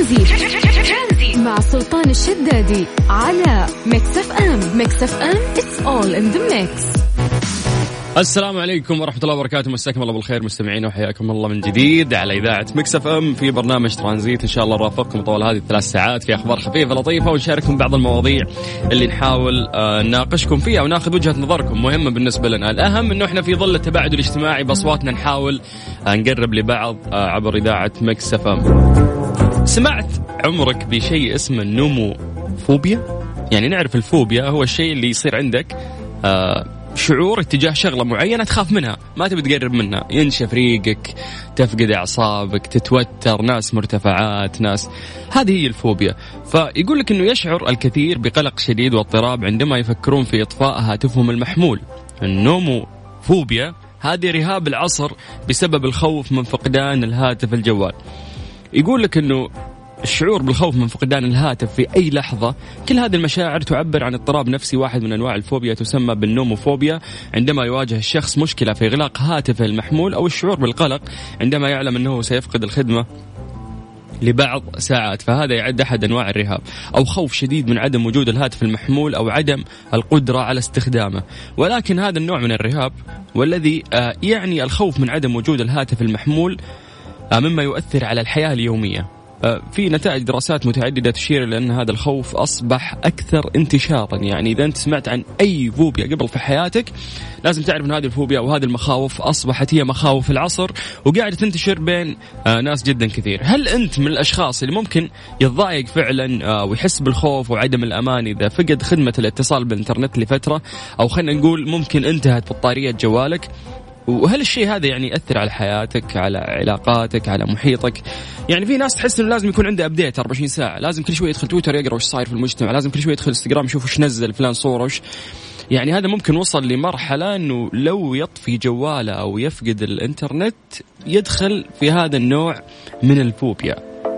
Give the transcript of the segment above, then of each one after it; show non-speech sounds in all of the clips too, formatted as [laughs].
ترانزيت مع سلطان الشدادي على Mix FM Mix FM it's all in the mix. السلام عليكم ورحمة الله وبركاته. مساكم الله بالخير مستمعين وحياكم الله من جديد على إذاعة Mix FM في برنامج ترانزيت. إن شاء الله نرافقكم طوال هذه الثلاث ساعات في أخبار خفيفة لطيفة ونشارككم بعض المواضيع اللي نحاول آه، نناقشكم فيها وناخذ وجهة نظركم مهمة بالنسبة لنا. الأهم أنه إحنا في ظل التباعد الاجتماعي بأصواتنا نحاول آه، نقرب لبعض آه، عبر إذاعة Mix FM سمعت عمرك بشيء اسمه ال nomophobia يعني نعرف الفوبيا هو الشيء اللي يصير عندك آه شعور اتجاه شغلة معينة تخاف منها ما تبي تقرب منها. ينشف ريقك تفقد أعصابك تتوتر ناس مرتفعات ناس. هذه هي الفوبيا. فيقول لك إنه يشعر الكثير بقلق شديد واضطراب عندما يفكرون في اطفاء هاتفهم المحمول. النومو فوبيا هذه رهاب العصر بسبب الخوف من فقدان الهاتف الجوال. يقول لك إنه الشعور بالخوف من فقدان الهاتف في أي لحظة. كل هذه المشاعر تعبر عن اضطراب نفسي واحد من أنواع الفوبيا تسمى بالنوموفوبيا. عندما يواجه الشخص مشكلة في إغلاق هاتفه المحمول أو الشعور بالقلق عندما يعلم أنه سيفقد الخدمة لبعض ساعات فهذا يعد أحد أنواع الرهاب. أو خوف شديد من عدم وجود الهاتف المحمول أو عدم القدرة على استخدامه. ولكن هذا النوع من الرهاب والذي آه، يعني الخوف من عدم وجود الهاتف المحمول آه، مما يؤثر على الحياة اليومية. آه، في نتائج دراسات متعددة تشير إلى أن هذا الخوف أصبح أكثر انتشارا. يعني إذا أنت سمعت عن أي فوبيا قبل في حياتك لازم تعرف أن هذه الفوبيا وهذه المخاوف أصبحت هي مخاوف العصر وقاعدة تنتشر بين آه، ناس جدا كثير. هل أنت من الأشخاص اللي ممكن يتضايق فعلا آه، ويحس بالخوف وعدم الأمان إذا فقد خدمة الاتصال بالإنترنت لفترة؟ أو خلينا نقول ممكن انتهت بطارية جوالك وهل الشيء هذا يعني يأثر على حياتك على علاقاتك على محيطك؟ يعني في ناس تحس إنه لازم يكون عنده ابديت 24 ساعة لازم كل شوي يدخل تويتر يقرأ وش صاير في المجتمع لازم كل شوي يدخل إنستغرام يشوف وش نزل فلان صورة وش. يعني هذا ممكن وصل لمرحلة إنه لو يطفي جواله أو يفقد الإنترنت يدخل في هذا النوع من الفوبيا.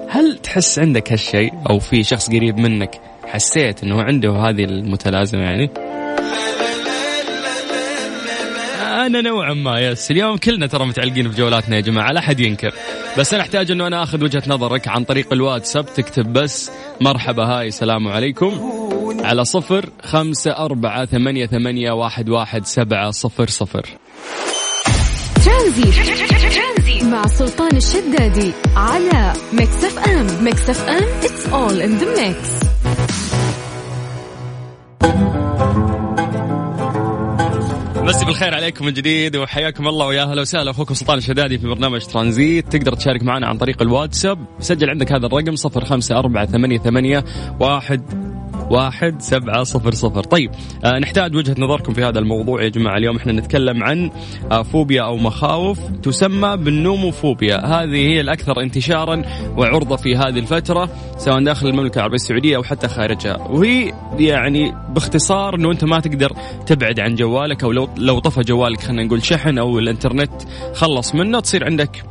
هل تحس عندك هالشيء؟ أو في شخص قريب منك حسيت إنه عنده هذه المتلازمة يعني؟ أنا نوعا ما يس. اليوم كلنا ترى متعلقين في جوالاتنا يا جماعة لا أحد ينكر. بس أنا أحتاج إنه أنا آخذ وجهة نظرك عن طريق الواتساب. تكتب بس مرحبا هاي السلام عليكم. على صفر خمسة أربعة ثمانية, ثمانية واحد, واحد سبعة صفر صفر. ترانزي مع سلطان الشدادي على Mix FM Mix FM it's all in the mix. مسي بالخير عليكم من جديد وحياكم الله ويا أهلا وسهلا. أخوكم سلطان الشدادي في برنامج ترانزيت. تقدر تشارك معنا عن طريق الواتساب. سجل عندك هذا الرقم صفر خمسة أربعة ثمانية, ثمانية واحد واحد سبعة صفر صفر. طيب آه نحتاج وجهة نظركم في هذا الموضوع يا جماعة. اليوم إحنا نتكلم عن آه فوبيا أو مخاوف تسمى بالنوموفوبيا. هذه هي الأكثر انتشارا وعرضة في هذه الفترة سواء داخل المملكة العربية السعودية أو حتى خارجها. وهي يعني باختصار أنه أنت ما تقدر تبعد عن جوالك أو لو لو طفى جوالك خلينا نقول شحن أو الإنترنت خلص منه تصير عندك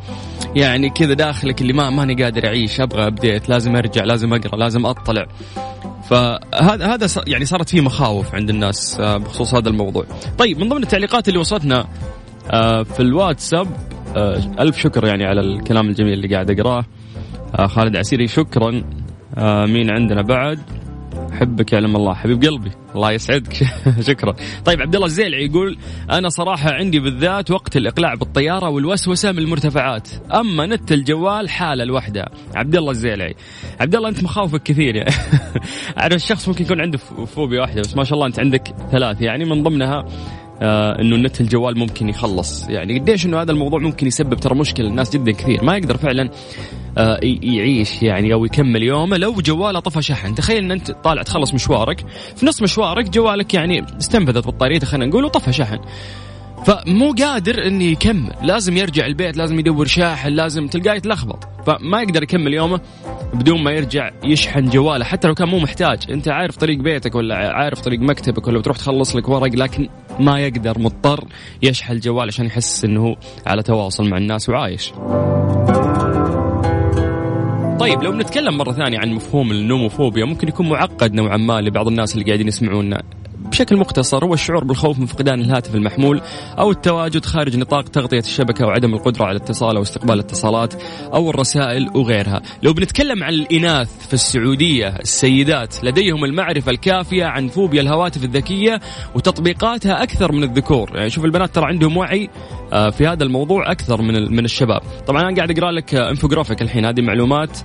يعني كذا داخلك اللي ما ماني قادر أعيش أبغى أبديت لازم أرجع لازم أقرأ لازم أطلع. فهذا هذا يعني صارت فيه مخاوف عند الناس آه، بخصوص هذا الموضوع. طيب من ضمن التعليقات اللي وصلتنا آه، في الواتساب آه، ألف شكر يعني على الكلام الجميل اللي قاعد أقراه. خالد عسيري شكرا. مين عندنا بعد؟ أحبك يعلم الله حبيب قلبي الله يسعدك. [laughs] شكرا. طيب عبد الله الزيلعي يقول أنا صراحة عندي بالذات وقت الإقلاع بالطيارة والوسوسة من المرتفعات أما نت الجوال حاله لوحدها عبد الله الزيلعي عبد الله أنت مخاوفك كثير يعني [laughs] أعرف الشخص ممكن يكون عنده فوبيا واحدة بس ما شاء الله أنت عندك ثلاث يعني من ضمنها آه إنه النت الجوال ممكن يخلص. يعني قديش إنه هذا الموضوع ممكن يسبب ترى مشكلة للناس جدا كثير. ما يقدر فعلا آه يعيش يعني أو يكمل يومه لو جواله طفى شحن. تخيل إن أنت طالع تخلص مشوارك في نص مشوارك جوالك يعني استنفذت بطاريته خلينا نقول وطفى شحن. فمو قادر انه يكمل. لازم يرجع البيت لازم يدور شاحن لازم تلقاه يتلخبط. فما يقدر يكمل يومه بدون ما يرجع يشحن جواله حتى لو كان مو محتاج. أنت عارف طريق بيتك ولا عارف طريق مكتبك ولا بتروح تخلص لك ورق لكن ما يقدر مضطر يشحن الجوال عشان يحس إنه على تواصل مع الناس وعايش. طيب لو بنتكلم مرة ثانية عن مفهوم النوموفوبيا ممكن يكون معقد نوعا ما لبعض الناس اللي قاعدين يسمعونا. بشكل مختصر هو الشعور بالخوف من فقدان الهاتف المحمول أو التواجد خارج نطاق تغطية الشبكة أو عدم القدرة على الاتصال أو استقبال الاتصالات أو الرسائل وغيرها. لو بنتكلم عن الإناث في السعودية السيدات لديهم المعرفة الكافية عن فوبيا الهواتف الذكية وتطبيقاتها أكثر من الذكور. يعني شوف البنات ترى عندهم وعي آه، في هذا الموضوع أكثر من من الشباب. طبعا أنا قاعد أقرأ لك انفوجرافيك الحين هذه معلومات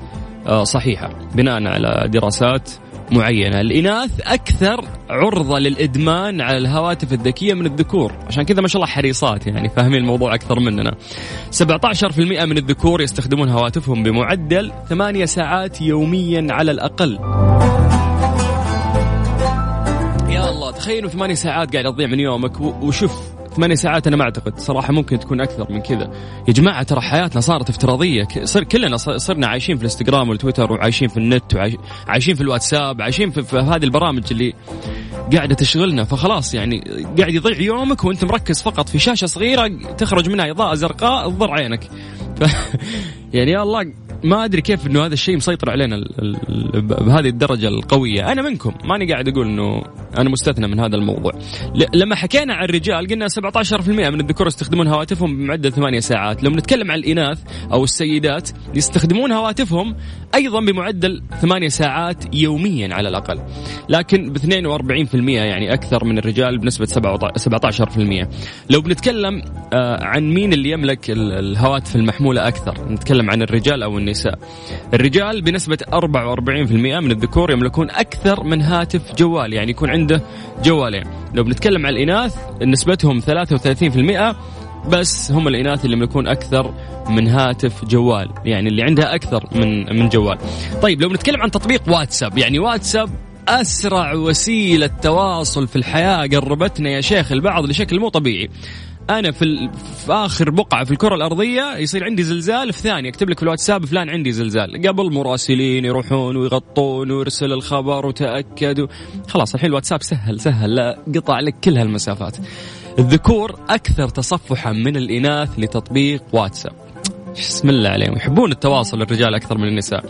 آه، صحيحة بناء على دراسات معينة. الإناث أكثر عرضة للإدمان على الهواتف الذكية من الذكور. عشان كذا ما شاء الله حريصات يعني فاهمين الموضوع أكثر مننا. 17% من الذكور يستخدمون هواتفهم بمعدل 8 ساعات يوميا على الأقل. يا الله تخيلوا ثمانية ساعات قاعد تضيع من يومك وشوف ثمانية ساعات أنا ما أعتقد. صراحة ممكن تكون أكثر من كذا. يا جماعة ترى حياتنا صارت افتراضية. صر كلنا صرنا عايشين في الإنستغرام والتويتر وعايشين في النت وعايشين في الواتساب عايشين في, في هذه البرامج اللي قاعدة تشغلنا. فخلاص يعني قاعد يضيع يومك وأنت مركز فقط في شاشة صغيرة تخرج منها إضاءة زرقاء تضر عينك. ف [laughs] يعني يا الله ما أدري كيف إنه هذا الشيء مسيطر علينا بهذه الدرجة القوية. أنا منكم ماني قاعد أقول إنه أنا مستثنى من هذا الموضوع. لما حكينا عن الرجال قلنا 17% من الذكور يستخدمون هواتفهم بمعدل 8 ساعات. لو نتكلم عن الإناث أو السيدات يستخدمون هواتفهم أيضا بمعدل 8 ساعات يوميا على الأقل. لكن ب 42% يعني أكثر من الرجال بنسبة 17% لو بنتكلم آه، عن مين اللي يملك الهواتف المحمولة أكثر نتكلم عن الرجال أو النساء الرجال بنسبة 44% من الذكور يملكون أكثر من هاتف جوال يعني يكون عنده جوالين. لو بنتكلم عن الإناث نسبتهم 33% بس هم الإناث اللي يملكون أكثر من هاتف جوال يعني اللي عندها أكثر من من جوال. طيب لو بنتكلم عن تطبيق واتساب يعني واتساب أسرع وسيلة تواصل في الحياة قربتنا يا شيخ البعض بشكل مو طبيعي. أنا في. في آخر بقعة في الكرة الأرضية يصير عندي زلزال في ثانية. اكتب لك في الواتساب فلان عندي زلزال. قبل مراسلين يروحون ويغطون ويرسل الخبر وتأكد و... خلاص الحين الواتساب سهل سهل لا قطع لك كل هالمسافات. الذكور أكثر تصفحا من الإناث لتطبيق واتساب. بسم الله عليهم. يحبون التواصل الرجال أكثر من النساء.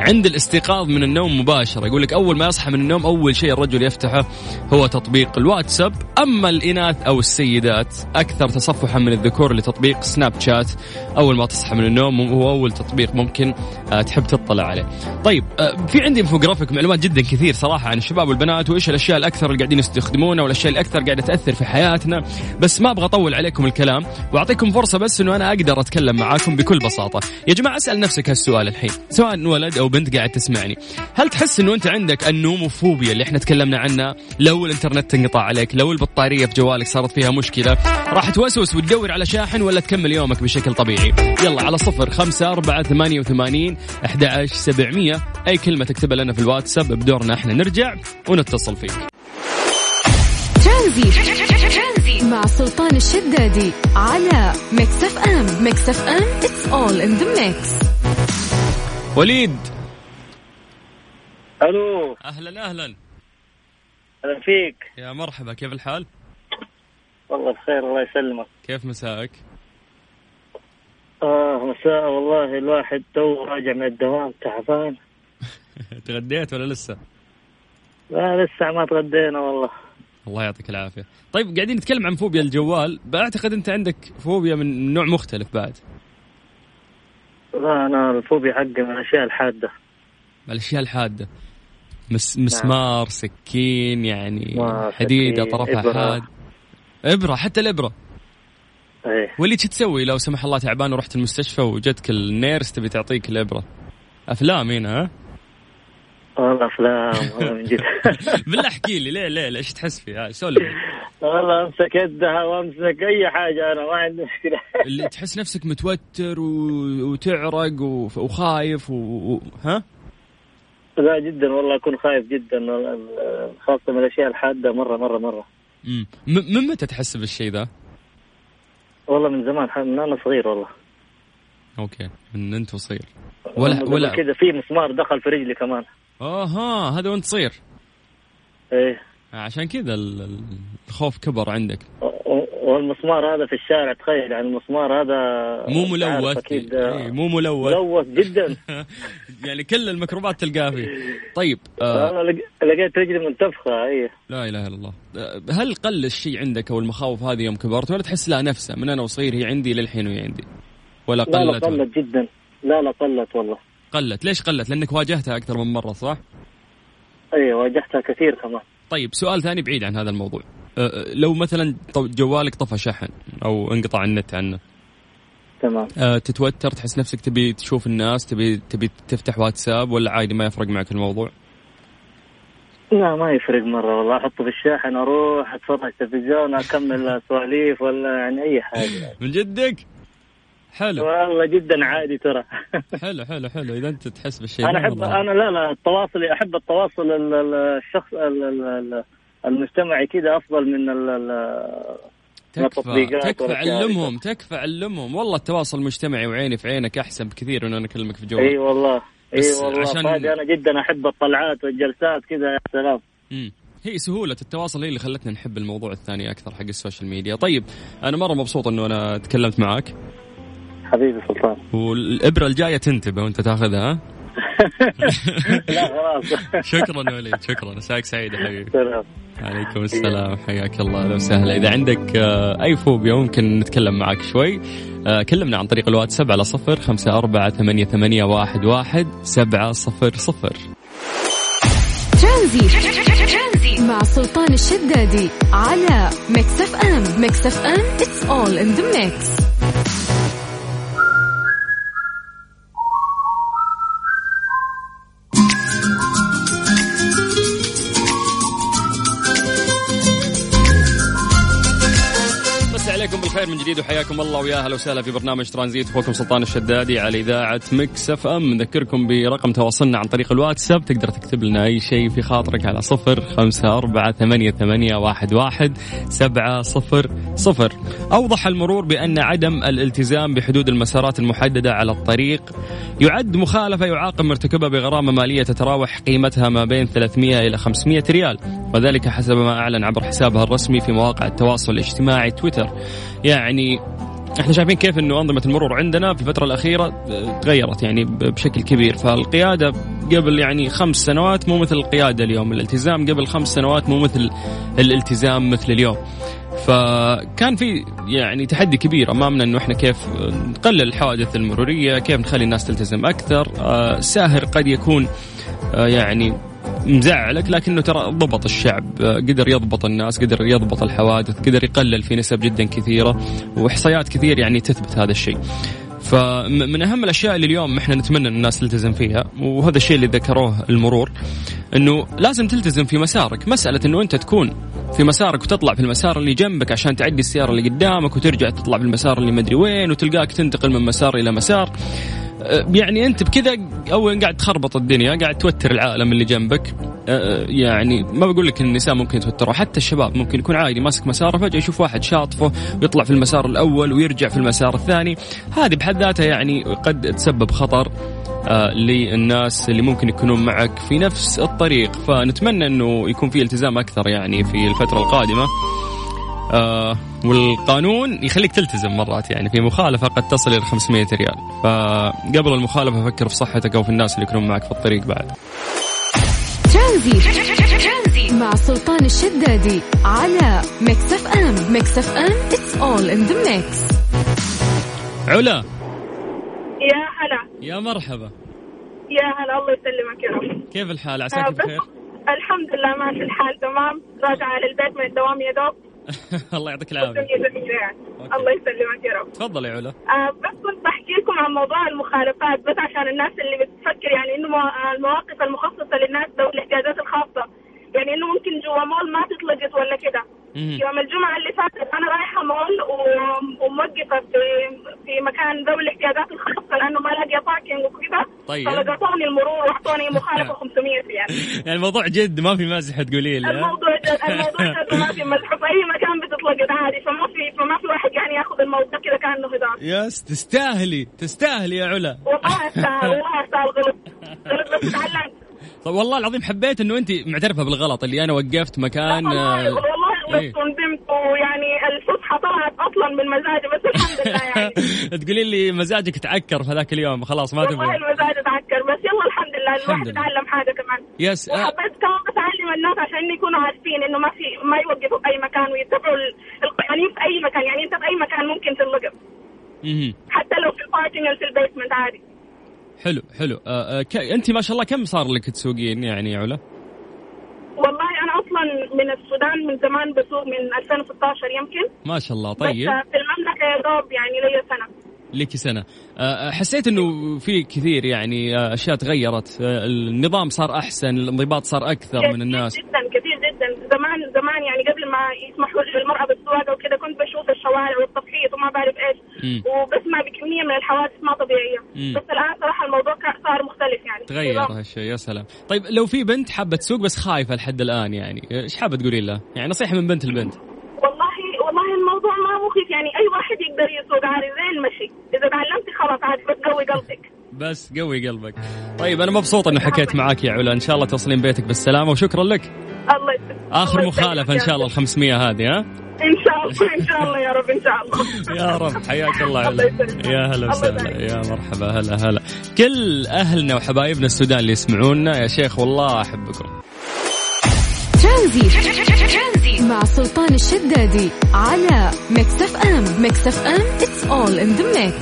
عند الاستيقاظ من النوم مباشرة يقول لك أول ما يصحى من النوم أول شيء الرجل يفتحه هو تطبيق الواتساب. أما الإناث أو السيدات أكثر تصفحا من الذكور لتطبيق سناب شات. أول ما تصحى من النوم هو أول تطبيق ممكن آه، تحب تطلع عليه. طيب آه، في عندي انفوجرافيك معلومات جدا كثير صراحة عن الشباب والبنات وإيش الأشياء الأكثر اللي قاعدين يستخدمونها والأشياء الأكثر قاعدة تأثر في حياتنا. بس ما أبغى أطول عليكم الكلام وأعطيكم فرصة بس إنه أنا أقدر أتكلم معاكم بكل بساطة. يا جماعة أسأل نفسك هالسؤال الحين سواء ولد أو بنت قاعد تسمعني. هل تحس إنه أنت عندك النوموفوبيا اللي إحنا تكلمنا عنها؟ لو الإنترنت انقطع عليك لو البطارية في جوالك صارت فيها مشكلة راح توسوس وتدور على شاحن ولا تكمل يومك بشكل طبيعي؟ يلا على صفر خمسة أربعة ثمانية وثمانين أحد سبعمية. أي كلمة تكتبها لنا في الواتساب بدورنا إحنا. نرجع ونتصل فيك. مع سلطان الشدادي على Mix FM Mix FM it's all in the mix. وليد. ألو. أهلا أهلا. أهلا فيك. يا مرحبا كيف الحال؟ والله بخير الله يسلمك. كيف مساءك؟ آه مساء والله. الواحد تو راجع من الدوام تعبان. [laughs] تغديت ولا لسه؟ لا لسه ما تغدينا والله. الله يعطيك العافية. طيب قاعدين نتكلم عن فوبيا الجوال. بعتقد أنت عندك فوبيا من نوع مختلف بعد. لا أنا الفوبيا حقي من الأشياء الحادة. الأشياء الحادة. مس مسمار نعم. سكين يعني حديده طرفها حاد إبرة. حتى الإبرة. إيه. واللي تسوي لو سمح الله تعبان ورحت المستشفى وجدك النيرس تبي تعطيك الإبرة. أفلام هنا ها؟ والله افلام والله من جد. [laughs] بالله احكي لي ليه ليه إيش تحس فيه سولف. والله امسك يدها وامسك أي حاجة أنا ما عندي مشكلة. [laughs] اللي تحس نفسك متوتر و... وتعرق و... وخايف و... و... ها؟ لا جدا والله أكون خايف جدا خاصة من الأشياء الحادة مره مره مرة. امم من متى تحس بالشيء ذا؟ والله من زمان من أنا صغير والله. okay من وأنت صغير. ولا ولا كذا في مسمار دخل في رجلي كمان. أها هذا وانت صغير إيه. عشان كذا الخوف كبر عندك. والمسمار هذا في الشارع تخيل يعني المسمار هذا مو ملوث. أكيد إيه، مو ملوث. ملوث جدا. [laughs] يعني كل الميكروبات تلقاه فيه. طيب آه أنا لق- لقيت رجلي منتفخة اي لا إله إلا الله. آه، هل قل الشيء عندك أو المخاوف هذه يوم كبرت؟ ولا تحس لها نفسها من أنا وصغير هي عندي للحين وهي عندي؟ ولا لا لا قلت؟ ولا- قلت جدا. لا لا قلت والله. قلت. ليش قلت؟ لأنك واجهتها أكثر من مرة صح؟ اي واجهتها كثير كمان. طيب سؤال ثاني بعيد عن هذا الموضوع. أه، لو مثلا جوالك طفى شحن أو انقطع النت عنه. تمام. أه، تتوتر تحس نفسك تبي تشوف الناس تبي تبي تفتح واتساب ولا عادي ما يفرق معك الموضوع؟ لا ما يفرق مرة والله. أحطه في الشاحن أروح أتفرج تلفزيون أكمل [laughs] سواليف ولا يعني أي حاجة. [laughs] من جدك؟ حلو. والله جدا عادي ترى. [laughs] حلو حلو حلو. إذا أنت تحس بالشيء أحب مرة. أنا لا لا التواصل أحب التواصل ال- ال- الشخص ال- ال- ال- المجتمعي كذا أفضل من تكفى التطبيقات تكفى علمهم تكفى علمهم. والله التواصل المجتمعي وعيني في عينك أحسن بكثير من أنا اكلمك في جوال. إي والله إي والله. عشان- أنا جدا أحب الطلعات والجلسات كذا يا سلام. هي سهولة التواصل هي اللي خلتنا نحب الموضوع الثاني أكثر حق ال social media. طيب أنا مرة مبسوط أنه أنا تكلمت معك. حبيبي سلطان. والإبرة الجاية تنتبه وأنت تاخذها ها؟ [laughs] لا خلاص. [laughs] شكرا وليد شكرا. مساك سعيد يا حبيبي. سلام. عليكم السلام. حياك الله. أهلا وسهلا. إذا عندك آه، أي فوبيا ممكن نتكلم معك شوي. آه، كلمنا عن طريق الواتساب على صفر خمسة أربعة ثمانية, ثمانية واحد, واحد سبعة صفر صفر. ترانزي. مع سلطان الشدادي على Mix FM. Mix FM it's all in the mix. بالخير وحياكم الله ويا أهلا وسهلا في برنامج ترانزيت. أخوكم سلطان الشدادي على إذاعة Mix FM. نذكركم برقم تواصلنا عن طريق الواتساب. تقدر تكتب لنا أي شيء في خاطرك على صفر خمسة أربعة ثمانية, ثمانية واحد, واحد سبعة صفر صفر. أوضح المرور بأن عدم الالتزام بحدود المسارات المحددة على الطريق يعد مخالفة يعاقب مرتكبها بغرامة مالية تتراوح قيمتها ما بين 300 إلى 500 ريال. وذلك حسب ما أعلن عبر حسابها الرسمي في مواقع التواصل الاجتماعي تويتر. يعني إحنا شايفين كيف إنه أنظمة المرور عندنا في الفترة الأخيرة تغيرت يعني بشكل كبير. فالقيادة قبل يعني خمس سنوات مو مثل القيادة اليوم. الالتزام قبل خمس سنوات مو مثل الالتزام مثل اليوم. فكان في يعني تحدي كبير أمامنا إنه إحنا كيف نقلل الحوادث المرورية كيف نخلي الناس تلتزم أكثر. آه، ساهر قد يكون آه، يعني مزعلك لكنه ترى ضبط الشعب قدر يضبط الناس قدر يضبط الحوادث قدر يقلل في نسب جدا كثيرة وإحصائيات كثير يعني تثبت هذا الشيء. فمن أهم الأشياء اللي اليوم إحنا نتمنى إن الناس تلتزم فيها وهذا الشيء اللي ذكروه المرور إنه لازم تلتزم في مسارك. مسألة إنه أنت تكون في مسارك وتطلع في المسار اللي جنبك عشان تعدي السيارة اللي قدامك وترجع تطلع في المسار اللي مدري وين وتلقاك تنتقل من مسار إلى مسار. يعني أنت بكذا اولا قاعد تخربط الدنيا قاعد توتر العالم اللي جنبك. أه، يعني ما بقول لك النساء ممكن يتوتروا حتى الشباب ممكن يكون عادي ماسك مساره فجأة يشوف واحد شاطفه ويطلع في المسار الأول ويرجع في المسار الثاني. هذه بحد ذاتها يعني قد تسبب خطر آه، للناس اللي ممكن يكونون معك في نفس الطريق. فنتمنى إنه يكون في التزام أكثر يعني في الفترة القادمة. آه والقانون يخليك تلتزم مرات يعني في مخالفة قد تصل إلى 500 ريال. فقبل المخالفة فكر في صحتك أو في الناس اللي يكونون معك في الطريق بعد. ترانزي. مع سلطان الشدادي على Mix FM Mix FM it's all in the mix. علا. يا هلا. يا مرحبا. يا هلا الله يسلمك يا رب. كيف الحال؟ آه، عساك بس بخير؟ الحمد لله ماشي الحال تمام. راجعة للبيت من الدوام يا دوب. [laughs] الله يعطيك العافية. الله يسلمك يا رب. تفضل يا علا. آه بس كنت بحكي لكم عن موضوع المخالفات بس عشان الناس اللي بتفكر يعني إنه مو- المواقف المخصصة للناس ذوي الاحتياجات الخاصة. يعني إنه ممكن جوا مول ما تطلقت ولا كده. يوم الجمعة اللي فاتت أنا رايحة مول و- وموقفة في في مكان ذوي الاحتياجات الخاصة لأنه ما لاقية parking وكذا طيب. فلقطوني المرور وأعطوني [laughs] مخالفة 500 يعني يعني الموضوع جد ما في مازح تقولي لي؟ الموضوع جد الموضوع جد ما في مزح في أي مكان بتتلقط عادي فما في فما في واحد يعني ياخذ الموضوع كذا كأنه هزار yes تستاهلي تستاهلي يا علا. والله أستاهل والله أستاهل. غلط. [laughs] غلط بس تعلمت. طب والله العظيم حبيت إنه أنت معترفة بالغلط اللي أنا وقفت مكان والله آه، والله إيه. غلطت وندمت ويعني الفسحة طبعا الساعات أصلا من مزاجي بس الحمد لله يعني [laughs] تقولين لي مزاجك تعكر في هذاك اليوم خلاص ما والله تبغى المزاج اتعكر بس يلا الحمد لله الواحد لله. يتعلم حاجة كمان yes آه، وحبيت كمان بس اعلم الناس عشان يكونوا عارفين إنه ما في ما يوقفوا في أي مكان ويتبعوا ال- القوانين في أي مكان يعني أنت في أي مكان ممكن تنوقف. حتى لو في ال parking في ال basement عادي حلو حلو. آه، آه، ك... أنت ما شاء الله كم صار لك تسوقين يعني علا؟ والله أنا أصلا من السودان من زمان بسوق من 2016 يمكن. ما شاء الله بس طيب. في المملكة يا دوب يعني لي سنة. لك سنة. آه، حسيت إنه في كثير يعني آه، أشياء تغيرت. آه، النظام صار أحسن الانضباط صار أكثر من الناس. جدا كثير زمان يعني قبل ما يسمحوا للمراه بالسواقة وكذا كنت بشوف الشوارع والتفحيط وما بعرف إيش. وبسمع بكمية من الحوادث ما طبيعية. مم. بس الآن صراحة الموضوع صار مختلف يعني. تغير. هالشيء يا سلام. طيب لو في بنت حابة تسوق بس خايفة لحد الآن يعني إيش حابة تقولين لها؟ يعني نصيحة من بنت البنت. والله والله الموضوع ما مخيف يعني. أي واحد يقدر يسوق عادي زي المشي إذا تعلمتي خلاص عادي بس قوي قلبك. بس قوي قلبك. طيب أنا مبسوط أنه حكيت معاك يا علا. إن شاء الله توصلين بيتك بالسلامة وشكرا لك. الله يسلمك. مخالفة إن يسلمك شاء الله ال 500 هذه ها؟ إن شاء الله إن شاء الله يا رب إن شاء الله. يا رب حياك الله. يسلمك. يا هلا وسهلا. يا مرحبا هلا هلا. كل أهلنا وحبايبنا السودان اللي يسمعونا يا شيخ والله أحبكم. ترانزي مع سلطان الشدادي على Mix FM. Mix FM it's all in the mix.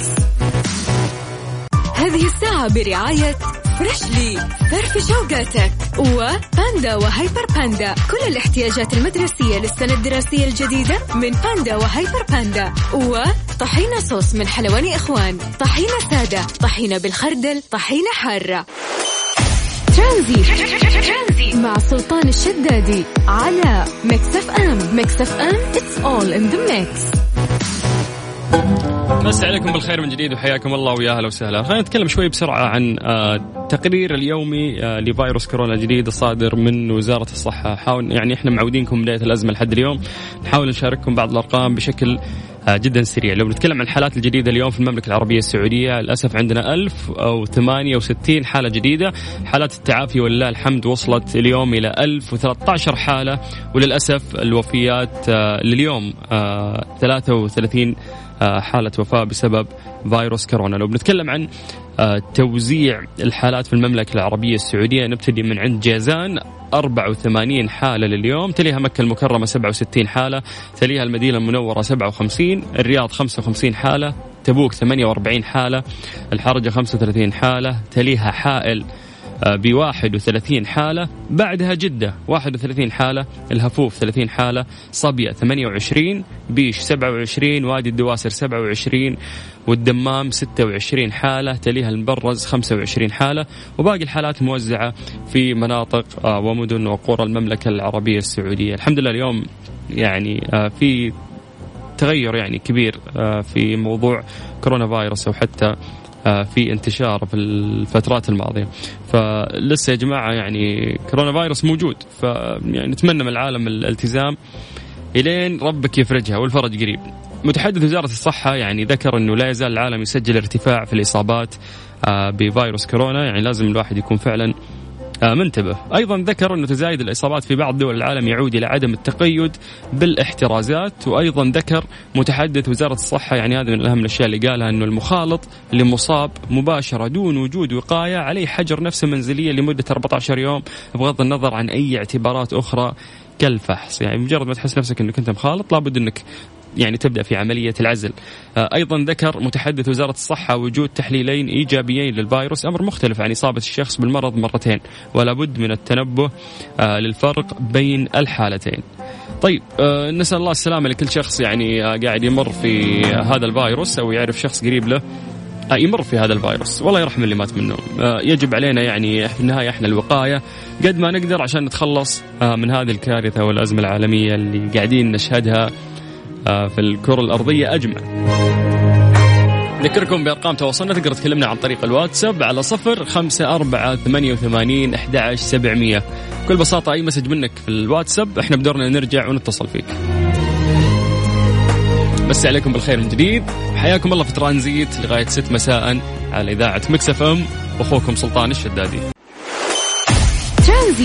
هذه الساعة برعاية Freshly فرفش أوقاتك وباندا وهيبر باندا. كل الاحتياجات المدرسية للسنة الدراسية الجديدة من باندا وهيبر باندا. وطحينة صوص من حلواني إخوان. طحينة سادة طحينة بالخردل طحينة حارة. ترانزي مع سلطان الشدادي على Mix FM. Mix FM it's all in the mix. مسي عليكم بالخير من جديد وحياكم الله ويا أهلا وسهلا. خلينا نتكلم شوي بسرعة عن آه، التقرير اليومي آه، لفيروس كورونا الجديد الصادر من وزارة الصحة. حاول يعني إحنا معودينكم بداية الأزمة لحد اليوم. نحاول نشارككم بعض الأرقام بشكل آه، جدا سريع. لو بنتكلم عن الحالات الجديدة اليوم في المملكة العربية السعودية للأسف عندنا 1068 حالة جديدة. حالات التعافي ولله الحمد وصلت اليوم إلى 1013 حالة وللأسف الوفيات لليوم آه، 33 آه، حالة وفاة بسبب فيروس كورونا. لو بنتكلم عن آه، توزيع الحالات في المملكة العربية السعودية نبتدي من عند جازان. 84 حالة لليوم تليها مكة المكرمة 67 حالة تليها المدينة المنورة 57 الرياض 55 حالة تبوك 48 حالة الحرجة 35 حالة تليها حائل ب 31 حالة بعدها جدة 31 حالة الهفوف 30 حالة صبية 28 بيش 27 وادي الدواسر 27 والدمام 26 حالة تليها المبرز 25 حالة وباقي الحالات موزعة في مناطق آه، ومدن وقرى المملكة العربية السعودية. الحمد لله اليوم يعني آه، في تغير يعني كبير آه، في موضوع كورونا فيروس أو حتى آه، في انتشار في الفترات الماضية. فلسه يا جماعة يعني كورونا فيروس موجود. ف يعني نتمنى من العالم الالتزام إلين ربك يفرجها والفرج قريب. متحدث وزارة الصحة يعني ذكر إنه لا يزال العالم يسجل ارتفاع في الإصابات آه، بفيروس كورونا. يعني لازم الواحد يكون فعلا آه، منتبه. أيضا ذكر أنه تزايد الإصابات في بعض دول العالم يعود إلى عدم التقيد بالاحترازات وأيضا ذكر متحدث وزارة الصحة يعني هذا من أهم الأشياء اللي قالها أنه المخالط اللي مصاب مباشرة دون وجود وقاية عليه حجر نفسه منزلية لمدة 14 يوم بغض النظر عن أي اعتبارات أخرى كالفحص. يعني مجرد ما تحس نفسك أنك أنت مخالط لابد أنك يعني تبدأ في عملية العزل. آه، أيضا ذكر متحدث وزارة الصحة وجود تحليلين إيجابيين للفيروس أمر مختلف عن إصابة الشخص بالمرض مرتين ولا بد من التنبه آه، للفرق بين الحالتين. طيب آه، نسأل الله السلامة لكل شخص يعني قاعد يمر في هذا الفيروس أو يعرف شخص قريب له يمر في هذا الفيروس والله يرحم اللي مات منه يجب علينا يعني في النهاية إحنا الوقاية قد ما نقدر عشان نتخلص من هذه الكارثة والأزمة العالمية اللي قاعدين نشهدها في الكرة الأرضية أجمع. نذكركم بأرقام تواصلنا. تقدر تكلمنا عن طريق الواتساب على صفر خمسة أربعة ثمانية وثمانين أحد سبعمية. بكل بساطة أي message منك في الواتساب إحنا بدورنا نرجع ونتصل فيك. مسا عليكم بالخير من جديد. حياكم الله في ترانزيت لغاية ست مساء على إذاعة Mix FM. أخوكم سلطان الشدادي. ترانزيت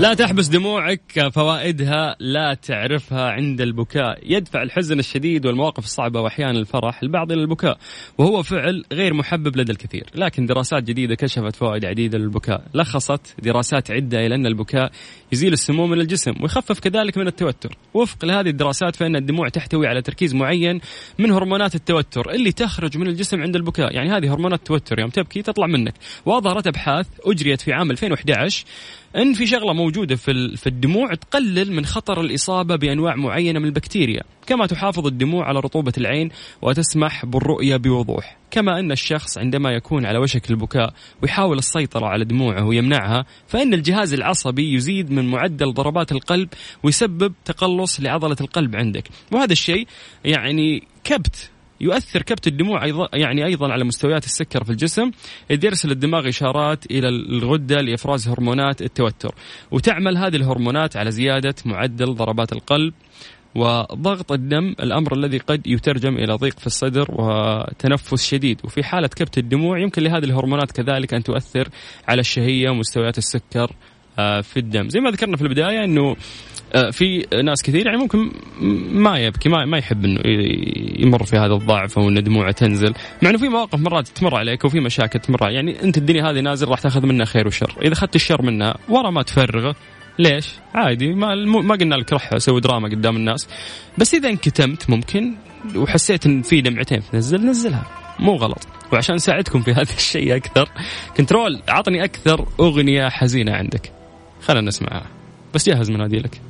لا تحبس دموعك فوائدها لا تعرفها عند البكاء. يدفع الحزن الشديد والمواقف الصعبة وأحيانا الفرح البعض إلى البكاء وهو فعل غير محبب لدى الكثير. لكن دراسات جديدة كشفت فوائد عديدة للبكاء. لخصت دراسات عدة إلى أن البكاء يزيل السموم من الجسم ويخفف كذلك من التوتر. وفق لهذه الدراسات فإن الدموع تحتوي على تركيز معين من هرمونات التوتر اللي تخرج من الجسم عند البكاء. يعني هذه هرمونات التوتر يوم تبكي تطلع منك. وأظهرت أبحاث أجريت في عام 2011 إن في شغلة موجودة في في الدموع تقلل من خطر الإصابة بأنواع معينة من البكتيريا، كما تحافظ الدموع على رطوبة العين وتسمح بالرؤية بوضوح، كما أن الشخص عندما يكون على وشك البكاء ويحاول السيطرة على دموعه ويمنعها، فإن الجهاز العصبي يزيد من معدل ضربات القلب ويسبب تقلص لعضلة القلب عندك، وهذا الشيء يعني كبت يؤثر كبت الدموع أيضا يعني أيضا على مستويات السكر في الجسم إذ يرسل الدماغ إشارات إلى الغدة لإفراز هرمونات التوتر. وتعمل هذه الهرمونات على زيادة معدل ضربات القلب وضغط الدم الأمر الذي قد يترجم إلى ضيق في الصدر وتنفس شديد. وفي حالة كبت الدموع يمكن لهذه الهرمونات كذلك أن تؤثر على الشهية ومستويات السكر آه، في الدم. زي ما ذكرنا في البداية إنه في ناس كثير يعني ممكن ما يبكي ما, ما يحب إنه يمر في هذا الضعف أو إن دموعه تنزل. مع إنه في مواقف مرات تمر عليك وفي مشاكل تمر يعني أنت الدنيا هذه نازل راح تاخذ منها خير وشر. إذا أخذت الشر منها ورا ما تفرغه ليش؟ عادي ما ما قلنا لك روح سوي دراما قدام الناس. بس إذا انكتمت ممكن وحسيت إن في دمعتين تنزل نزلها. مو غلط. وعشان نساعدكم في [laughs] هذا الشيء أكثر control عطني أكثر أغنية حزينة عندك. خلينا نسمعها. بس جهز مناديلك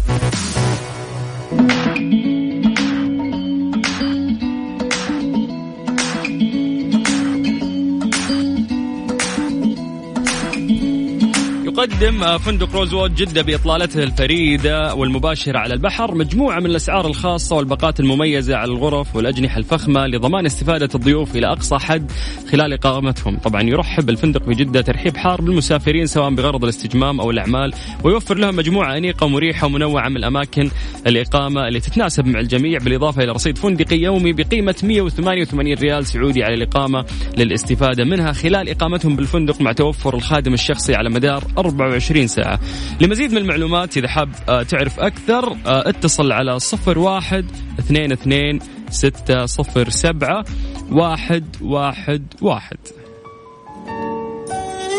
يقدم فندق روزوود جدة بإطلالته الفريدة والمباشرة على البحر مجموعة من الأسعار الخاصة والباقات المميزة على الغرف والأجنحة الفخمة لضمان استفادة الضيوف إلى أقصى حد خلال إقامتهم. طبعا يرحب الفندق بجدة ترحيب حار بالمسافرين سواء بغرض الاستجمام أو الأعمال ويوفر لهم مجموعة أنيقة ومريحة ومنوعة من الأماكن الإقامة اللي تتناسب مع الجميع بالإضافة إلى رصيد فندقي يومي بقيمة 188 ريال سعودي على الإقامة للاستفادة منها خلال إقامتهم بالفندق مع توفر الخادم الشخصي على مدار 24 ساعة. لمزيد من المعلومات إذا حاب آه، تعرف أكثر آه، اتصل على 01 22 607 111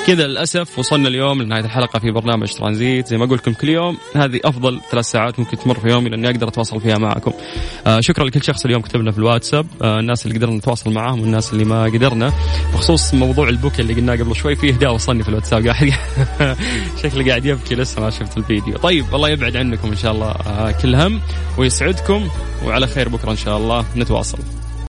كذا للأسف وصلنا اليوم لنهاية الحلقة في برنامج ترانزيت. زي ما أقول لكم كل يوم هذه أفضل ثلاث ساعات ممكن تمر في يومي لأني أقدر أتواصل فيها معكم. آه شكرا لكل شخص اليوم كتبنا في الواتساب. آه الناس اللي قدرنا نتواصل معاهم والناس اللي ما قدرنا. بخصوص موضوع البوكي اللي قلناه قبل شوي في اهداء وصلني في الواتساب. قاعد [laughs] شكله قاعد يبكي لسه ما شفت الفيديو. طيب الله يبعد عنكم إن شاء الله. آه كل هم ويسعدكم وعلى خير بكرة إن شاء الله. نتواصل.